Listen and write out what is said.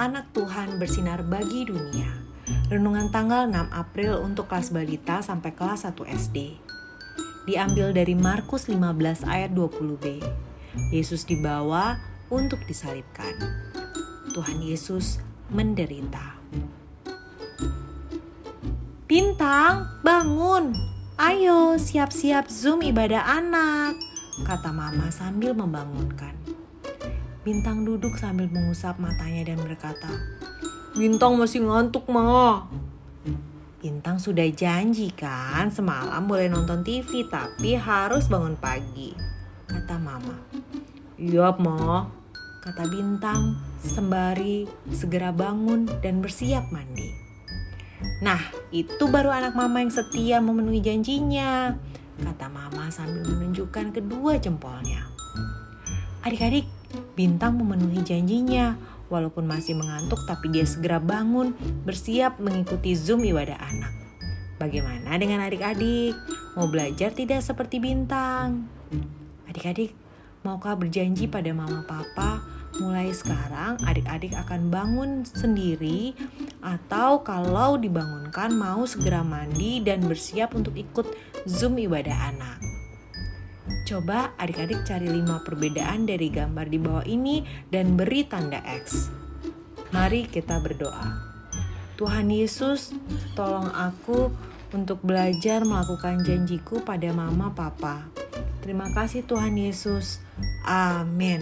anak Tuhan bersinar bagi dunia. Renungan tanggal 6 April untuk kelas balita sampai kelas 1 SD. Diambil dari Markus 15 ayat 20b. Yesus dibawa untuk disalibkan. Tuhan Yesus menderita. Bintang, bangun. Ayo siap-siap Zoom ibadah anak, kata mama sambil membangunkan. Bintang duduk sambil mengusap matanya dan berkata, Bintang masih ngantuk, Ma. Bintang sudah janji kan semalam boleh nonton TV tapi harus bangun pagi, kata mama. Iya, Ma, kata Bintang sembari segera bangun dan bersiap mandi. Nah, itu baru anak mama yang setia memenuhi janjinya, kata mama sambil menunjukkan kedua jempolnya. Adik-adik, Bintang memenuhi janjinya. Walaupun masih mengantuk, tapi dia segera bangun, bersiap mengikuti Zoom ibadah anak. Bagaimana dengan adik-adik? Mau belajar tidak seperti Bintang? Adik-adik, maukah berjanji pada mama papa mulai sekarang adik-adik akan bangun sendiri atau kalau dibangunkan mau segera mandi dan bersiap untuk ikut Zoom ibadah anak. Coba adik-adik cari lima perbedaan dari gambar di bawah ini dan beri tanda X. Mari kita berdoa. Tuhan Yesus, tolong aku untuk belajar melakukan janjiku pada mama papa. Terima kasih Tuhan Yesus. Amin.